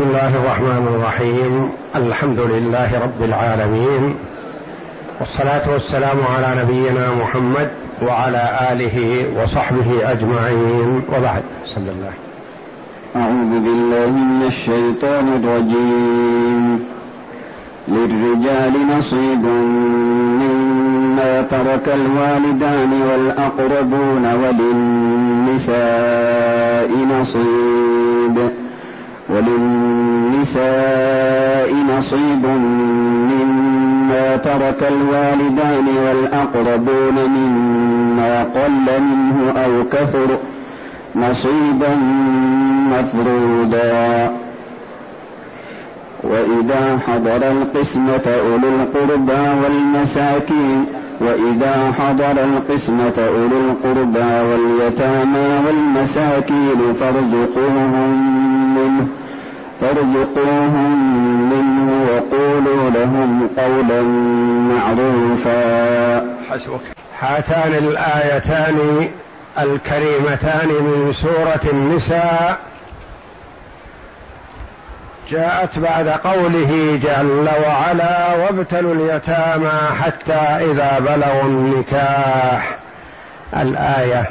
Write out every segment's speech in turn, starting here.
بسم الله الرحمن الرحيم. الحمد لله رب العالمين. والصلاة والسلام على نبينا محمد وعلى آله وصحبه أجمعين. وبعد. صلى الله أعوذ بالله من الشيطان الرجيم. للرجال نصيب مما ترك الوالدان والأقربون وللنساء نصيب. وللنساء نصيب مما ترك الوالدان والأقربون مما قل منه أو كثر نصيبا مفروضا. وإذا حضر القسمة أولو القربى والمساكين وإذا حضر القسمة أولو القربى واليتامى والمساكين فارزقوهم منه. فارزقوهم منه وقولوا لهم قولا معروفا. حسبك. هاتان الآيتان الكريمتان من سورة النساء. جاءت بعد قوله جل وعلا وابتلوا اليتامى حتى إذا بلغوا النكاح. الآية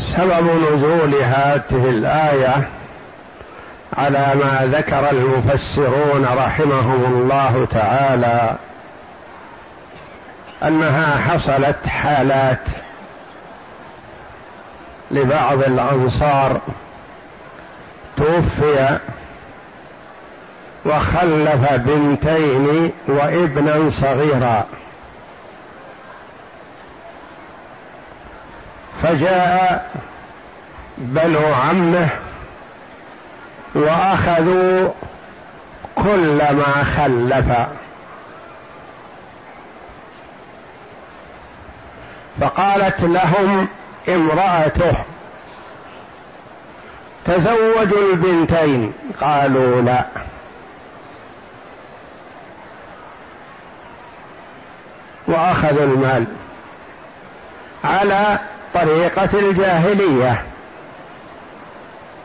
سبب نزول هذه الآية على ما ذكر المفسرون رحمهم الله تعالى أنها حصلت حالات لبعض الأنصار توفي وخلف بنتين وابنا صغيرا. فجاء بنو عمه وأخذوا كل ما خلف. فقالت لهم امرأته تزوجوا البنتين؟ قالوا لا. وأخذوا المال على طريقة الجاهلية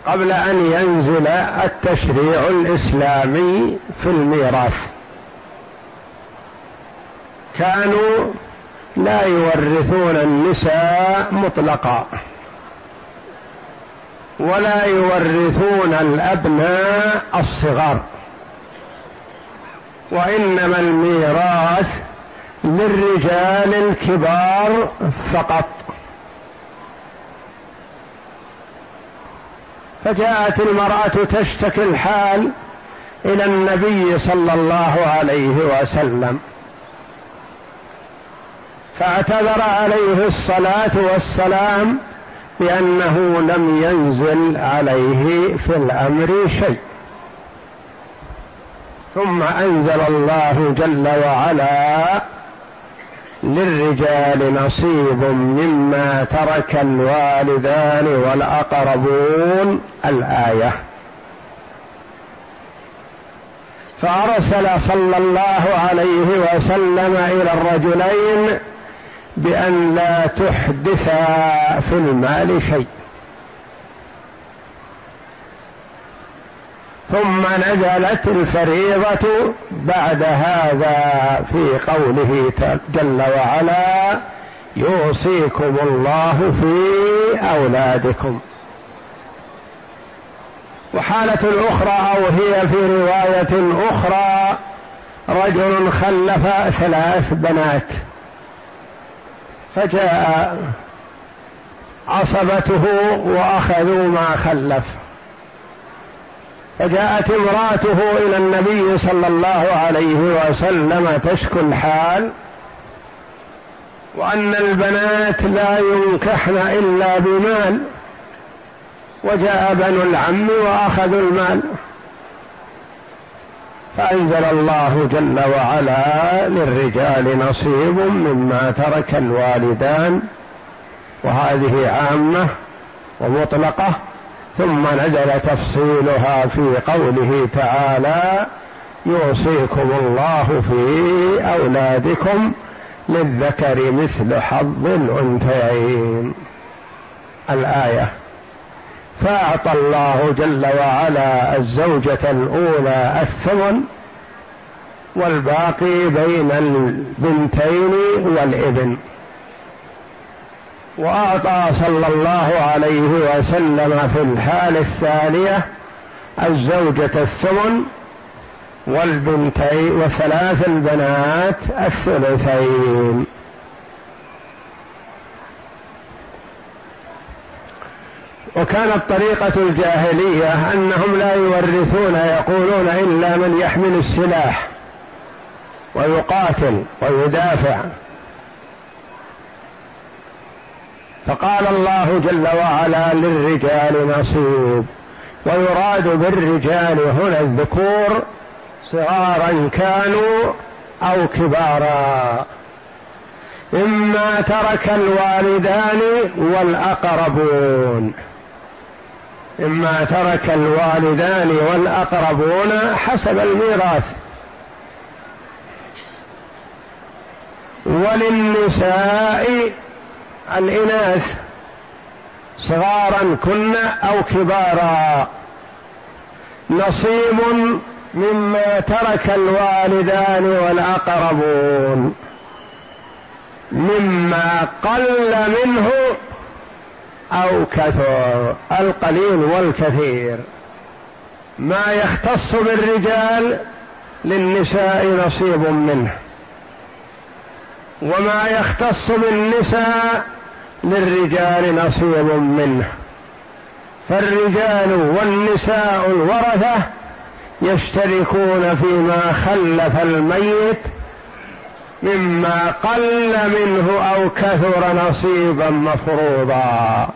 قبل أن ينزل التشريع الإسلامي في الميراث. كانوا لا يورثون النساء مطلقا ولا يورثون الأبناء الصغار وإنما الميراث للرجال الكبار فقط. فجاءت المرأة تشتكي الحال إلى النبي صلى الله عليه وسلم. فاعتذر عليه الصلاة والسلام بأنه لم ينزل عليه في الأمر شيء. ثم أنزل الله جل وعلا للرجال نصيب مما ترك الوالدان والأقربون الآية. فأرسل صلى الله عليه وسلم إلى الرجلين بأن لا تحدثا في المال شيء. ثم نزلت الفريضة بعد هذا في قوله جل وعلا يوصيكم الله في أولادكم. وحالة أخرى أو هي في رواية أخرى رجل خلف ثلاث بنات فجاء عصبته وأخذوا ما خلف. فجاءت امراته إلى النبي صلى الله عليه وسلم تشكو الحال وأن البنات لا ينكحن إلا بمال وجاء بنو العم وأخذوا المال. فأنزل الله جل وعلا للرجال نصيب مما ترك الوالدان وهذه عامة ومطلقة. ثم نزل تفصيلها في قوله تعالى يوصيكم الله في أولادكم للذكر مثل حظ الأنثيين. الآية فأعطى الله جل وعلا الزوجة الأولى الثمن والباقي بين البنتين والابن. وأعطى صلى الله عليه وسلم في الحال الثانية الزوجة الثمن والبنتين وثلاث البنات الثلثين. وكانت طريقة الجاهلية أنهم لا يورثون يقولون إلا من يحمل السلاح ويقاتل ويدافع فقال الله جل وعلا للرجال نصيب. ويراد بالرجال هنا الذكور صغارا كانوا أو كبارا. إما ترك الوالدان والأقربون. إما ترك الوالدان والأقربون حسب الميراث. وللنساء الإناث صغارا كن أو كبارا. نصيب مما ترك الوالدان والأقربون. مما قل منه أو كثر. القليل والكثير. ما يختص بالرجال للنساء نصيب منه. وما يختص بالنساء للرجال نصيب منه. فالرجال والنساء الورثة يشتركون فيما خلف الميت مما قل منه أو كثر نصيبا مفروضا.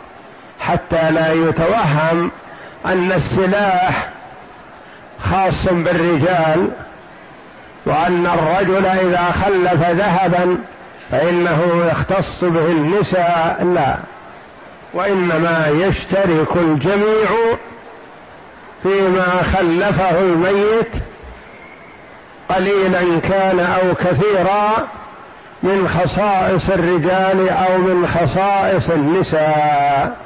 حتى لا يتوهم أن السلاح خاص بالرجال وأن الرجل إذا خلف ذهبا فإنه يختص به النساء لا. وإنما يشترك الجميع فيما خلفه الميت قليلا كان أو كثيرا من خصائص الرجال أو من خصائص النساء.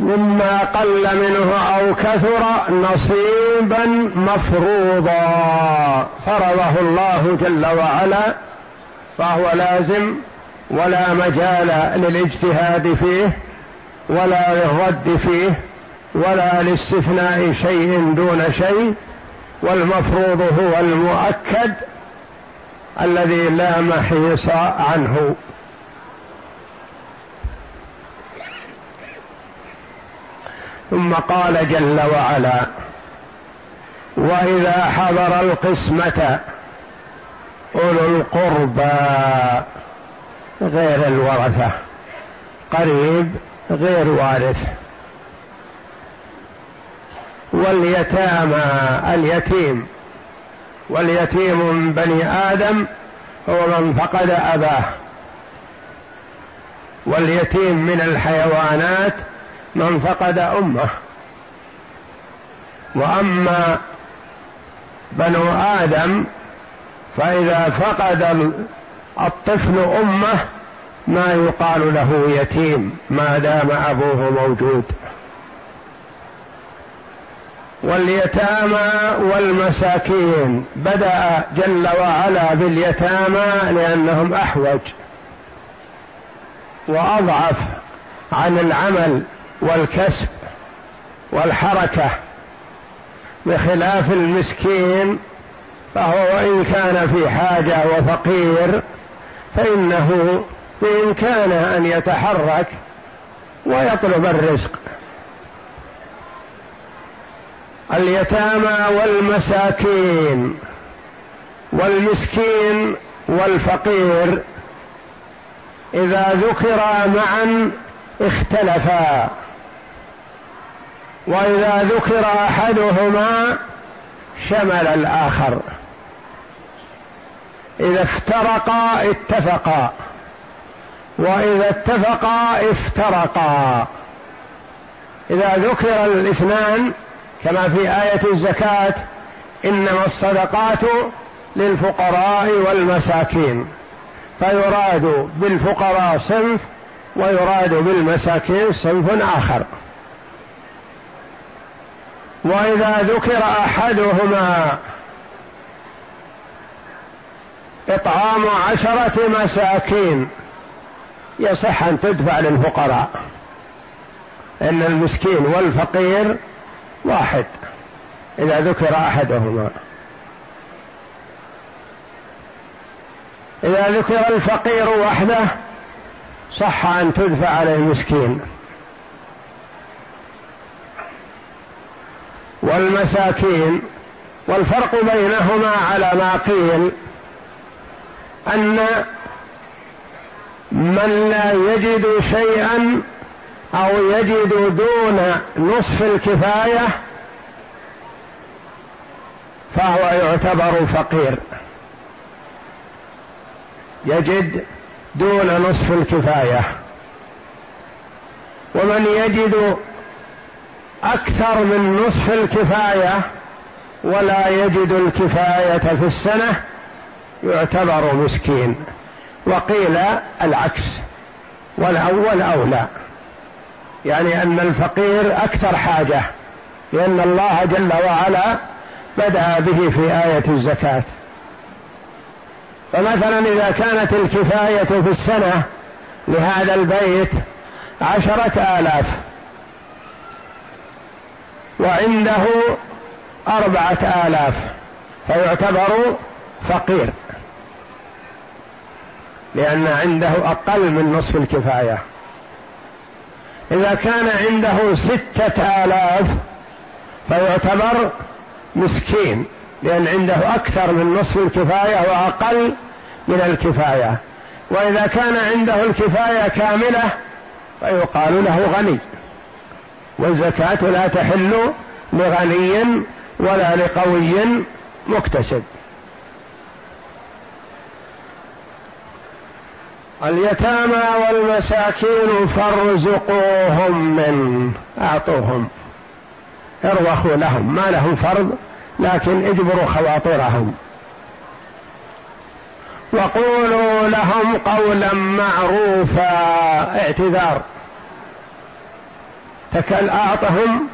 مما قل منه أو كثر نصيبا مفروضا. فرضه الله جل وعلا فهو لازم ولا مجال للاجتهاد فيه ولا للرد فيه ولا لاستثناء شيء دون شيء. والمفروض هو المؤكد الذي لا محيص عنه. ثم قال جل وعلا وإذا حضر القسمة أولو القربى غير الورثة قريب غير وارث. واليتامى اليتيم واليتيم من بني آدم هو من فقد أباه. واليتيم من الحيوانات من فقد أمه. وأما بنو آدم فإذا فقد الطفل أمه ما يقال له يتيم ما دام أبوه موجود. واليتامى والمساكين. بدأ جل وعلا باليتامى لأنهم أحوج. وأضعف عن العمل. والكسب والحركة بخلاف المسكين فهو وإن كان في حاجة وفقير فإنه بامكانه أن يتحرك ويطلب الرزق. اليتامى والمساكين والمسكين والفقير إذا ذكرا معا اختلفا. وإذا ذكر أحدهما شمل الآخر. إذا افترقا اتفقا. وإذا اتفقا افترقا. إذا ذكر الاثنان كما في آية الزكاة إنما الصدقات للفقراء والمساكين. فيراد بالفقراء صنف ويراد بالمساكين صنف آخر. وإذا ذكر أحدهما إطعام عشرة مساكين يصح أن تدفع للفقراء. إن المسكين والفقير واحد إذا ذكر أحدهما. إذا ذكر الفقير وحده صح أن تدفع على المسكين. والمساكين والفرق بينهما على ما قيل أن من لا يجد شيئا أو يجد دون نصف الكفاية فهو يعتبر فقير. يجد دون نصف الكفاية. ومن يجد أكثر من نصف الكفاية ولا يجد الكفاية في السنة يعتبر مسكين. وقيل العكس. والأول أولى. يعني أن الفقير أكثر حاجة. لأن الله جل وعلا بدأ به في آية الزكاة. فمثلا إذا كانت الكفاية في السنة لهذا البيت عشرة آلاف وعنده أربعة آلاف فيعتبر فقير لأن عنده أقل من نصف الكفاية. إذا كان عنده ستة آلاف فيعتبر مسكين. لأن عنده أكثر من نصف الكفاية وأقل من الكفاية. وإذا كان عنده الكفاية كاملة فيقال له غني. والزكاة لا تحل لغني ولا لقوي مكتسب. اليتامى والمساكين فارزقوهم من أعطوهم. ارضخوا لهم. ما لهم فرض؟ لكن اجبروا خواطرهم. وقولوا لهم قولا معروفا اعتذار. تكل أعطهم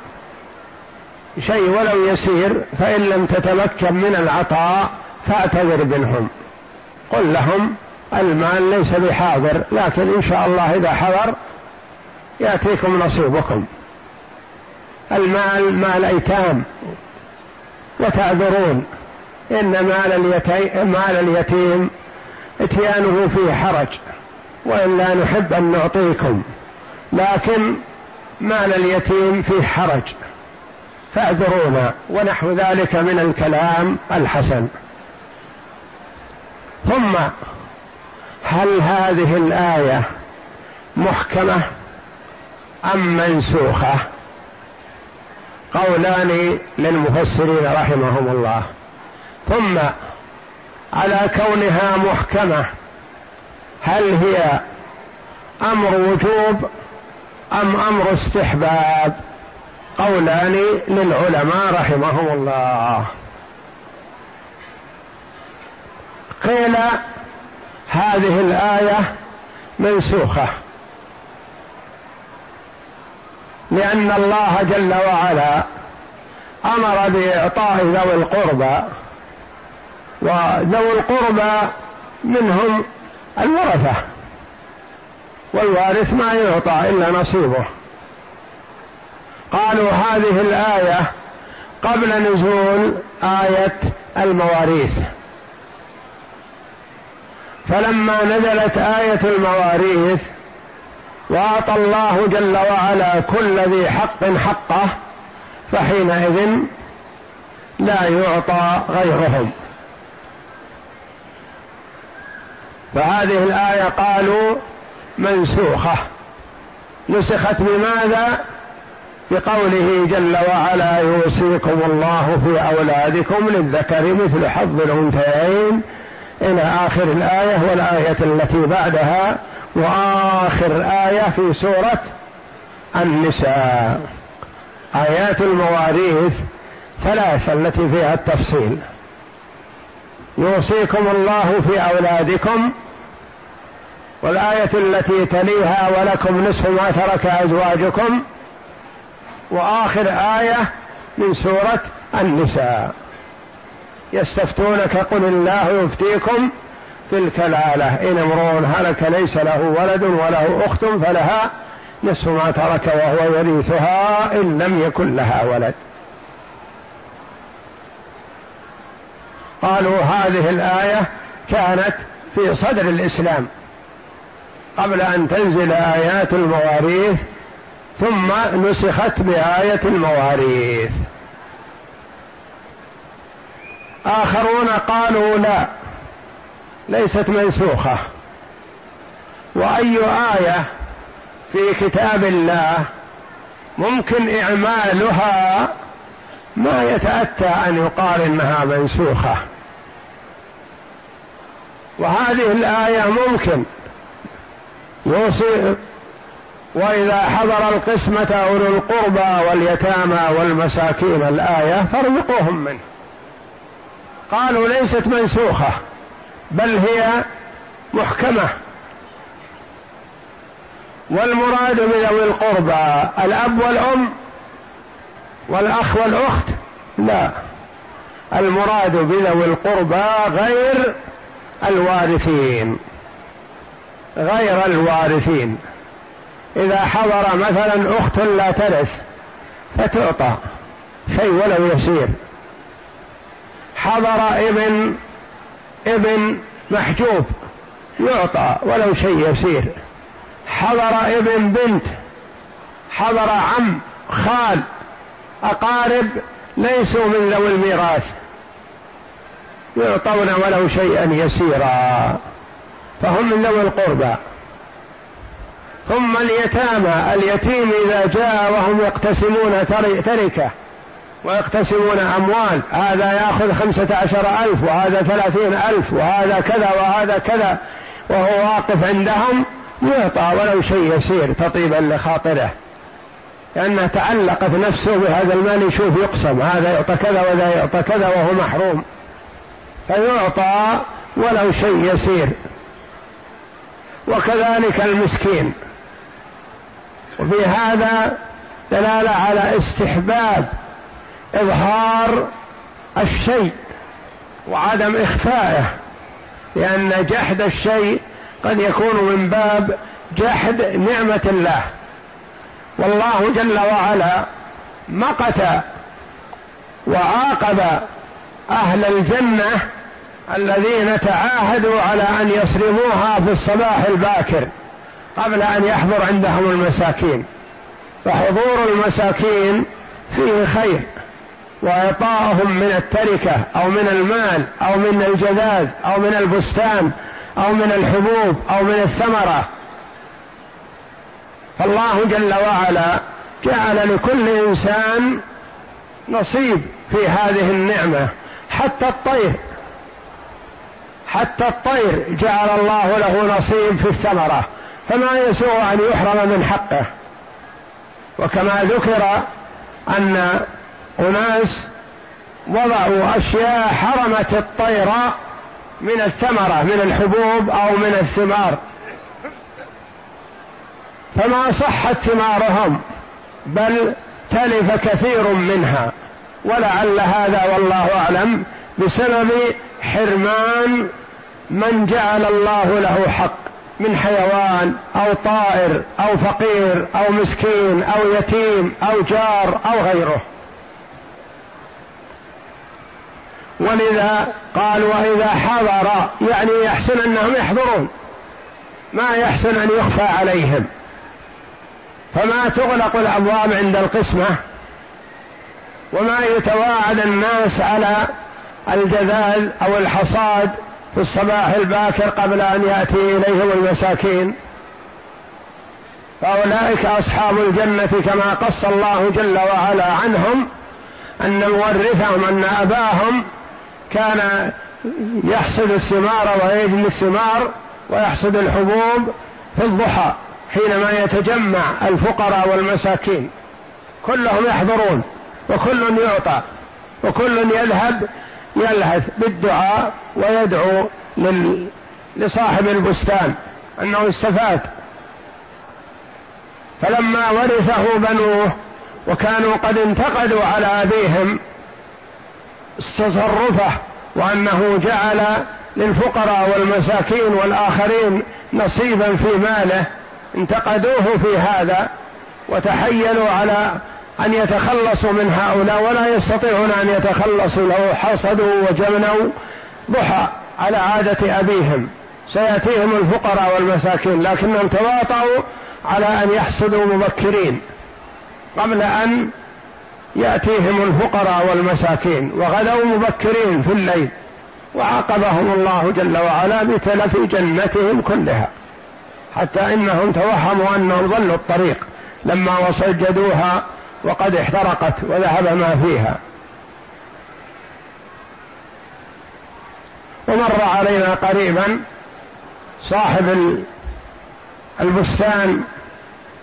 شيء ولو يسير فإن لم تتمكن من العطاء فاعتذر منهم. قل لهم المال ليس بحاضر لكن إن شاء الله إذا حضر يأتيكم نصيبكم. المال مال أيتام. وتعذرون. إن مال اليتيم, مال اليتيم إتيانه فيه حرج وإلا نحب أن نعطيكم لكن مال اليتيم فيه حرج. فاعذرونا ونحو ذلك من الكلام الحسن. ثم هل هذه الآية محكمة أم منسوخة؟ قولان للمفسرين رحمهم الله. ثم على كونها محكمة هل هي أمر وجوب أم أمر استحباب؟ قولان للعلماء رحمهم الله. قيل هذه الآية منسوخة. لأن الله جل وعلا أمر بإعطاء ذوي القربى وذوي القربى منهم الورثة والوارث ما يعطى إلا نصيبه. قالوا هذه الآية قبل نزول آية المواريث. فلما نزلت آية المواريث واعطى الله جل وعلا كل ذي حق حقه فحينئذ لا يعطى غيرهم. فهذه الآية قالوا منسوخة. نسخت بماذا؟ بقوله جل وعلا يوصيكم الله في أولادكم للذكر مثل حظ الأنثيين. إلى آخر الآية والآية التي بعدها وآخر آية في سورة النساء. آيات المواريث ثلاثة التي فيها التفصيل. يوصيكم الله في أولادكم والآية التي تليها ولكم نصف ما ترك أزواجكم. وآخر آية من سورة النساء. يستفتونك قل الله يفتيكم في الكلالة إن امرؤ هلك ليس له ولد وله أخت فلها نصف ما ترك وهو يريثها إن لم يكن لها ولد. قالوا هذه الآية كانت في صدر الإسلام قبل أن تنزل آيات المواريث ثم نسخت بآية المواريث. آخرون قالوا لا. ليست منسوخة. وأي آية في كتاب الله ممكن إعمالها ما يتأتى أن يقال إنها منسوخة. وهذه الآية ممكن. يوصي وإذا حضر القسمة أولو القربى واليتامى والمساكين الآية فارزقوهم منه. قالوا ليست منسوخة. بل هي محكمة. والمراد بذوي القربى الأب والأم والأخ والأخت؟ لا. المراد بذوي القربى غير الوارثين. غير الوارثين. إذا حضر مثلا أخت لا ترث فتعطى شيء ولو يسير. حضر ابن ابن محجوب يعطى ولو شيء يسير. حضر ابن بنت حضر عم خال أقارب ليسوا من ذوي الميراث. يعطون ولو شيئا يسيرا فهم من ذوي القربى. ثم اليتامى اليتيم إذا جاء وهم يقتسمون تركة. ويقتسمون أموال. هذا يأخذ خمسة عشر ألف وهذا ثلاثين ألف وهذا كذا وهذا كذا. وهو واقف عندهم يعطى ولو شيء يسير تطيبا لخاطره. لأنه تعلقت نفسه بهذا المال يشوف يقسم. هذا يعطى كذا وذا يعطى كذا وهو محروم. فيعطى ولو شيء يسير. وكذلك المسكين. وفي هذا دلالة على استحباب إظهار الشيء وعدم إخفائه لأن جحد الشيء قد يكون من باب جحد نعمة الله. والله جل وعلا مقت وعاقب أهل الجنة الذين تعاهدوا على أن يصرموها في الصباح الباكر قبل أن يحضر عندهم المساكين. فحضور المساكين فيه خير. واعطاؤهم من التركة أو من المال أو من الجذاذ أو من البستان أو من الحبوب أو من الثمرة. فالله جل وعلا جعل لكل إنسان نصيب في هذه النعمة. حتى الطير حتى الطير جعل الله له نصيب في الثمرة. فما يسوء أن يحرم من حقه. وكما ذكر أن أناس وضعوا أشياء حرمت الطير من الثمرة من الحبوب أو من الثمار. فما صحت ثمارهم بل تلف كثير منها. ولعل هذا والله أعلم بسبب حرمان من جعل الله له حق من حيوان أو طائر أو فقير أو مسكين أو يتيم أو جار أو غيره. ولذا قال وإذا حضر يعني يحسن أنهم يحضرون. ما يحسن أن يخفى عليهم. فما تغلق الأبواب عند القسمة وما يتواعد الناس على الجذاذ أو الحصاد في الصباح الباكر قبل أن يأتي إليهم المساكين. فأولئك أصحاب الجنة كما قص الله جل وعلا عنهم أن مورثهم أن أباهم كان يحصد الثمار ويجني الثمار ويحصد الحبوب في الضحى حينما يتجمع الفقراء والمساكين. كلهم يحضرون وكل يعطى وكل يذهب يلهث بالدعاء ويدعو لصاحب البستان أنه استفاد. فلما ورثه بنوه وكانوا قد انتقدوا على أبيهم تصرفه وأنه جعل للفقراء والمساكين والآخرين نصيبا في ماله انتقدوه في هذا وتحيلوا على أن يتخلصوا من هؤلاء ولا يستطيعون أن يتخلصوا لو حصدوا وجمنوا ضحى على عادة أبيهم. سيأتيهم الفقراء والمساكين لكنهم تواطؤوا على أن يحصدوا مبكرين قبل أن يأتيهم الفقراء والمساكين وغدوا مبكرين في الليل وعاقبهم الله جل وعلا بتلف جنتهم كلها حتى إنهم توهموا أنهم ضلوا الطريق لما وسجدوها وقد احترقت وذهب ما فيها. ومر علينا قريبا صاحب البستان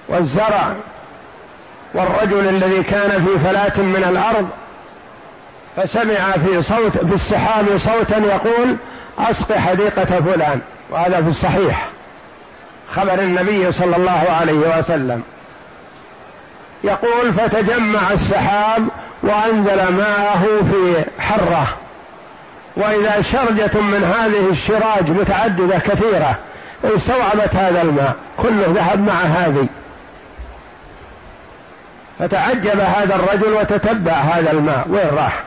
والزرع والرجل الذي كان في فلاة من الأرض فسمع في صوت في السحاب صوتا يقول أسق حديقة فلان وهذا في الصحيح خبر النبي صلى الله عليه وسلم. يقول فتجمع السحاب وأنزل ماءه في حرة وإذا شرجة من هذه الشراج متعددة كثيرة استوعبت هذا الماء كله ذهب مع هذه. فتعجب هذا الرجل وتتبع هذا الماء. وين راح؟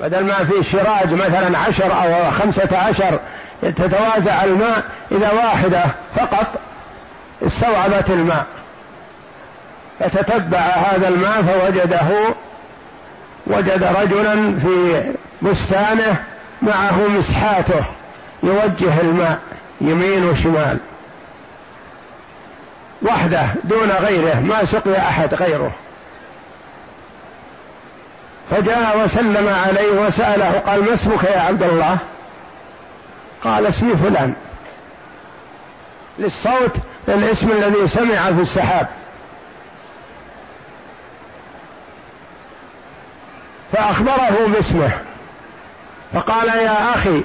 بدل ما في شراج مثلا عشر أو خمسة عشر تتوازع الماء إذا واحدة فقط استوعبت الماء. فتتبع هذا الماء فوجده وجد رجلا في بستانه معه مسحاته يوجه الماء يمين وشمال. وحده دون غيره ما سقي أحد غيره. فجاء وسلم عليه وسأله قال ما اسمك يا عبد الله؟ قال اسمي فلان. للصوت للاسم الذي سمع في السحاب. فأخبره باسمه. فقال يا أخي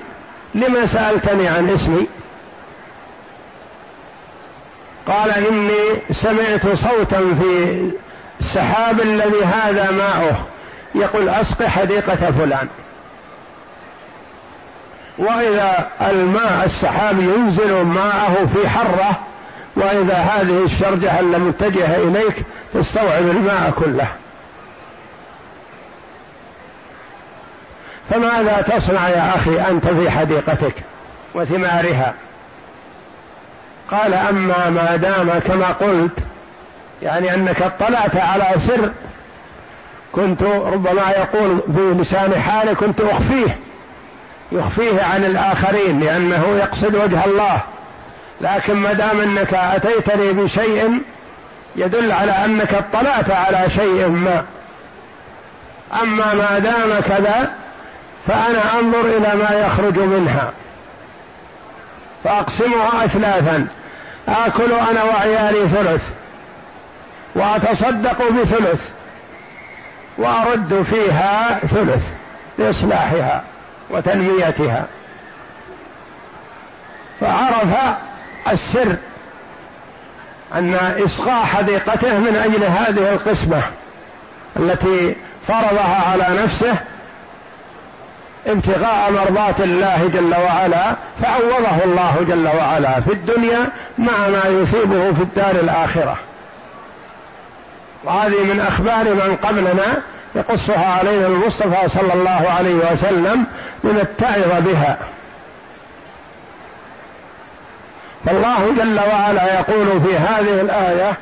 لما سألتني عن اسمي؟ قال إني سمعت صوتا في السحاب الذي هذا ماؤه. يقول أسق حديقة فلان. وإذا الماء السحاب ينزل ماءه في حرة وإذا هذه الشرجة المتجهة إليك تستوعب الماء كله. فماذا تصنع يا أخي أنت في حديقتك وثمارها؟ قال أما ما دام كما قلت يعني أنك اطلعت على سر كنت ربما يقول في لسان حاله كنت أخفيه يخفيه عن الآخرين لأنه يقصد وجه الله. لكن ما دام أنك أتيتني بشيء يدل على أنك اطلعت على شيء ما. أما ما دام كذا فأنا أنظر إلى ما يخرج منها. فأقسمها أثلاثا. آكل أنا وعيالي ثلث وأتصدق بثلث وأرد فيها ثلث لإصلاحها وتنميتها. فعرف السر أن إصغاء حديقته من أجل هذه القسمة التي فرضها على نفسه ابتغاء مرضات الله جل وعلا فعوضه الله جل وعلا في الدنيا مع ما يصيبه في الدار الآخرة. وهذه من أخبار من قبلنا يقصها علينا المصطفى صلى الله عليه وسلم لنتعظ بها. فالله جل وعلا يقول في هذه الآية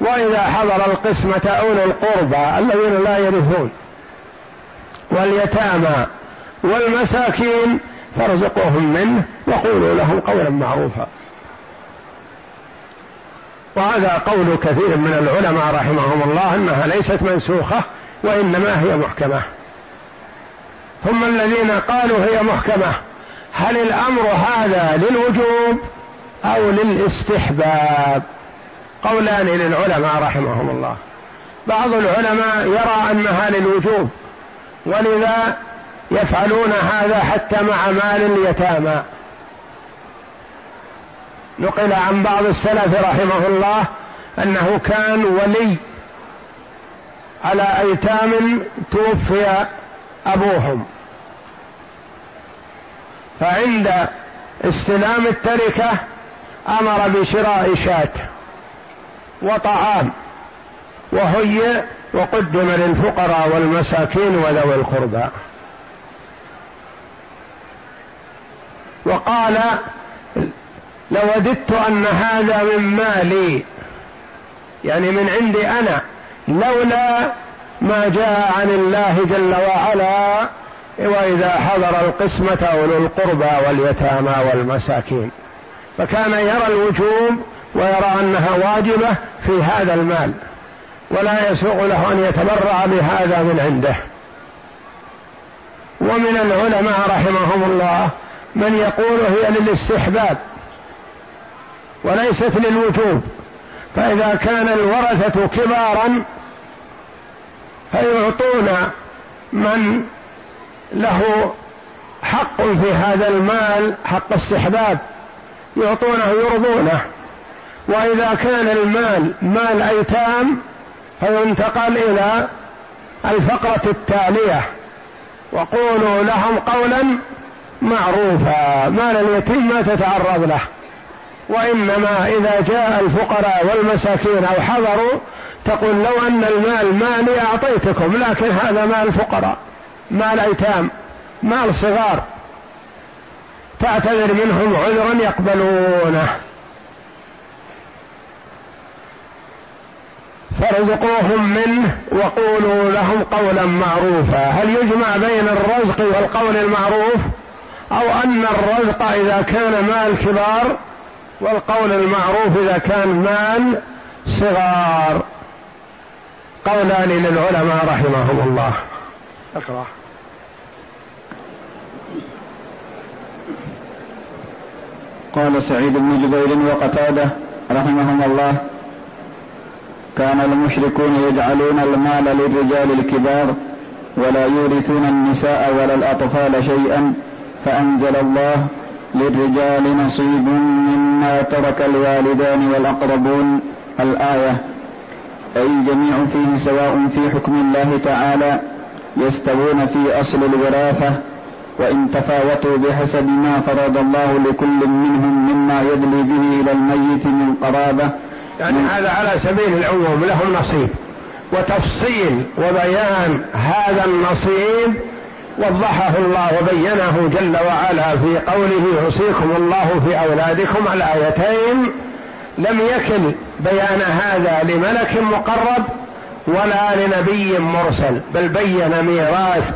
وإذا حضر القسمة اولو القربى الذين لا يرثون واليتامى والمساكين فارزقوهم منه وقولوا لهم قولا معروفا. وهذا قول كثير من العلماء رحمهم الله انها ليست منسوخة وانما هي محكمة. ثم الذين قالوا هي محكمة هل الامر هذا للوجوب أو للاستحباب؟ قولان للعلماء رحمهم الله. بعض العلماء يرى انها للوجوب ولذا يفعلون هذا حتى مع مال اليتامى نقل عن بعض السلف رحمه الله أنه كان ولي على أيتام توفي أبوهم. فعند استلام التركة أمر بشراء شاة وطعام وهيئ وقدم للفقراء والمساكين وذوي القربى. وقال لوددت أن هذا من مالي يعني من عندي أنا لولا ما جاء عن الله جل وعلا وإذا حضر القسمة أولو القربى واليتامى والمساكين. فكان يرى الوجوب ويرى أنها واجبة في هذا المال ولا يسوغ له أن يتبرع بهذا من عنده. ومن العلماء رحمهم الله من يقول هي للاستحباب وليست للوجوب فإذا كان الورثة كبارا فيعطون من له حق في هذا المال حق استحباب يعطونه يرضونه وإذا كان المال مال أيتام فينتقل إلى الفقرة التالية. وقولوا لهم قولا معروفا مال اليتيم ما تتعرض له. وإنما إذا جاء الفقراء والمساكين أو حضروا تقول لو أن المال مالي أعطيتكم لكن هذا مال فقراء مال أيتام مال صغار. تعتذر منهم عذرا يقبلونه. فارزقوهم منه وقولوا لهم قولا معروفا. هل يجمع بين الرزق والقول المعروف؟ أو أن الرزق إذا كان مال كبار والقول المعروف إذا كان مال صغار. قولان للعلماء رحمهم الله. اقرأ. قال سعيد بن جبير وقتادة رحمهم الله كان المشركون يجعلون المال للرجال الكبار ولا يورثون النساء ولا الأطفال شيئا فأنزل الله للرجال نصيب مما ترك الوالدان والأقربون. الآية أي الجميع فيه سواء في حكم الله تعالى يستوون في أصل الوراثة وإن تفاوتوا بحسب ما فرض الله لكل منهم مما يدلي به إلى الميت من قرابة. يعني هذا على سبيل العموم لهم نصيب وتفصيل وبيان هذا النصيب وضحه الله وبينه جل وعلا في قوله يوصيكم الله في أولادكم الآيتين لم يكن بيان هذا لملك مقرب ولا لنبي مرسل بل بين ميراث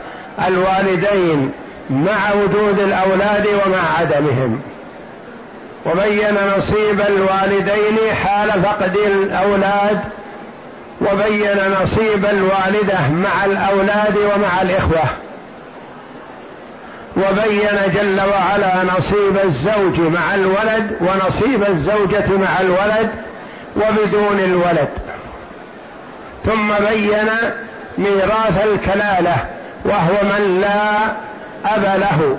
الوالدين مع وجود الأولاد ومع عدمهم. وبين نصيب الوالدين حال فقد الأولاد وبين نصيب الوالدة مع الأولاد ومع الإخوة. وبين جل وعلا نصيب الزوج مع الولد ونصيب الزوجة مع الولد وبدون الولد. ثم بين ميراث الكلالة وهو من لا أب له.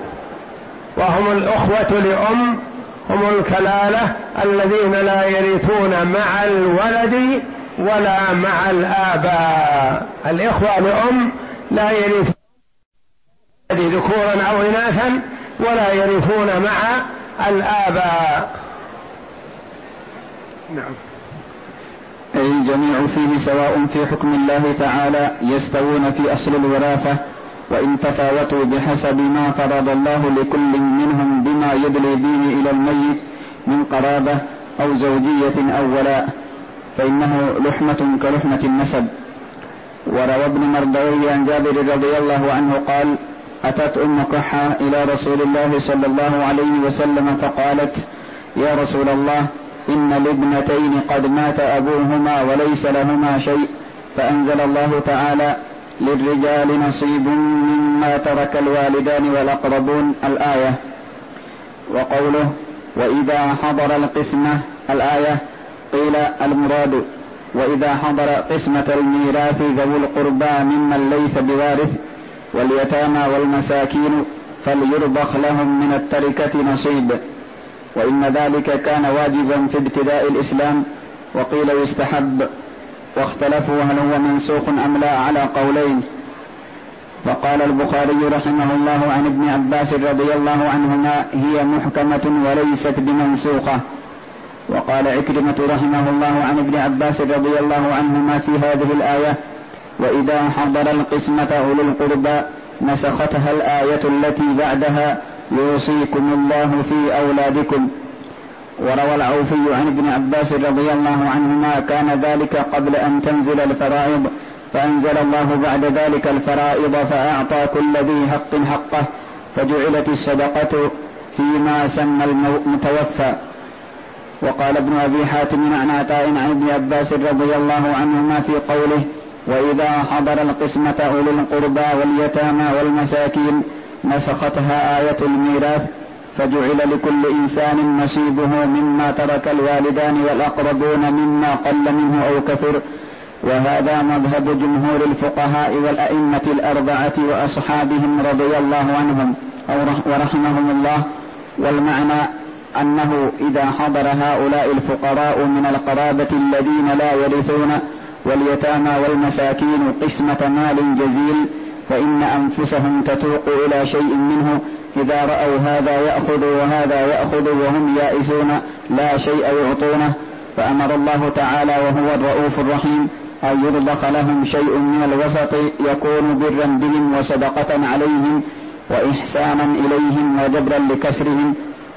وهم الأخوة لأم هم الكلالة الذين لا يرثون مع الولد ولا مع الآباء. الإخوة لأم لا يرثون ذكورا أو إناثا ولا يرثون مع الآباء. نعم. أي الجميع فيه سواء في حكم الله تعالى يستوون في أصل الوراثة وإن تفاوتوا بحسب ما فرض الله لكل منهم بما يدلي به إلى الميت من قرابة أو زوجية أو ولاء فإنه لحمة كلحمة النسب. وروى ابن مردوي عن جابر رضي الله عنه قال أتت أم كحة إلى رسول الله صلى الله عليه وسلم فقالت يا رسول الله إن الابنتين قد مات أبوهما وليس لهما شيء فأنزل الله تعالى للرجال نصيب مما ترك الوالدان والأقربون الآية. وقوله وإذا حضر القسمة الآية قيل المراد وإذا حضر قسمة الميراث ذوو القربى ممن ليس بوارث واليتامى والمساكين فليرضخ لهم من التركة نصيب. وإن ذلك كان واجبا في ابتداء الإسلام وقيل يستحب. واختلفوا هل هو منسوخ أم لا على قولين. فقال البخاري رحمه الله عن ابن عباس رضي الله عنهما هي محكمة وليست بمنسوخة. وقال عكرمة رحمه الله عن ابن عباس رضي الله عنهما في هذه الآية وإذا حضر القسمة أولو القربى نسختها الآية التي بعدها يوصيكم الله في أولادكم. وروى العوفي عن ابن عباس رضي الله عنهما كان ذلك قبل أن تنزل الفرائض فأنزل الله بعد ذلك الفرائض فأعطى كل ذي حق حقه فجعلت الصدقة فيما سمى المتوفى. وقال ابن أبي حاتم عن عطاء عن ابن عباس رضي الله عنهما في قوله وإذا حضر القسمة أولي القربى واليتامى والمساكين نسختها آية الميراث فجعل لكل إنسان نصيبه مما ترك الوالدان والأقربون مما قل منه أو كثر. وهذا مذهب جمهور الفقهاء والأئمة الأربعة وأصحابهم رضي الله عنهم أو ورحمهم الله. والمعنى أنه إذا حضر هؤلاء الفقراء من القرابة الذين لا يرثون واليتامى والمساكين قسمة مال جزيل فإن أنفسهم تتوق إلى شيء منه إذا رأوا هذا يأخذ وهذا يأخذ وهم يائسون لا شيء يعطونه. فأمر الله تعالى وهو الرؤوف الرحيم أن يرضخ لهم شيء من الوسط يكون برا بهم وصدقة عليهم وإحسانا إليهم وجبرا لكسرهم.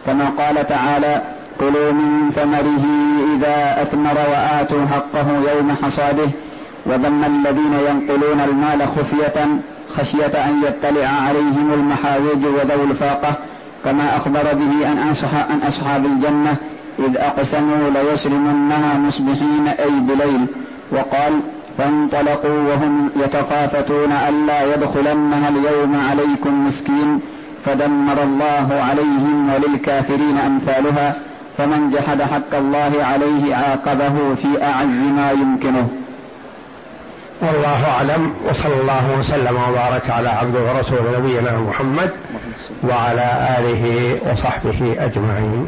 كما قال تعالى كلوا من ثمره إذا أثمر وآتوا حقه يوم حصاده وذم الذين ينقلون المال خفية خشية أن يطلع عليهم المحاوج وذوي الفاقة كما أخبر به عن أصحاب, أصحاب الجنة إذ أقسموا ليسرمنها مصبحين أي بليل وقال فانطلقوا وهم يتخافتون ألا يدخلنها اليوم عليكم مسكين فدمر الله عليهم وللكافرين أمثالها فمن جحد حق الله عليه عاقبه في أعز ما يمكنه. والله أعلم وصلى الله وسلم وبارك على عبده ورسوله نبينا محمد وعلى آله وصحبه أجمعين.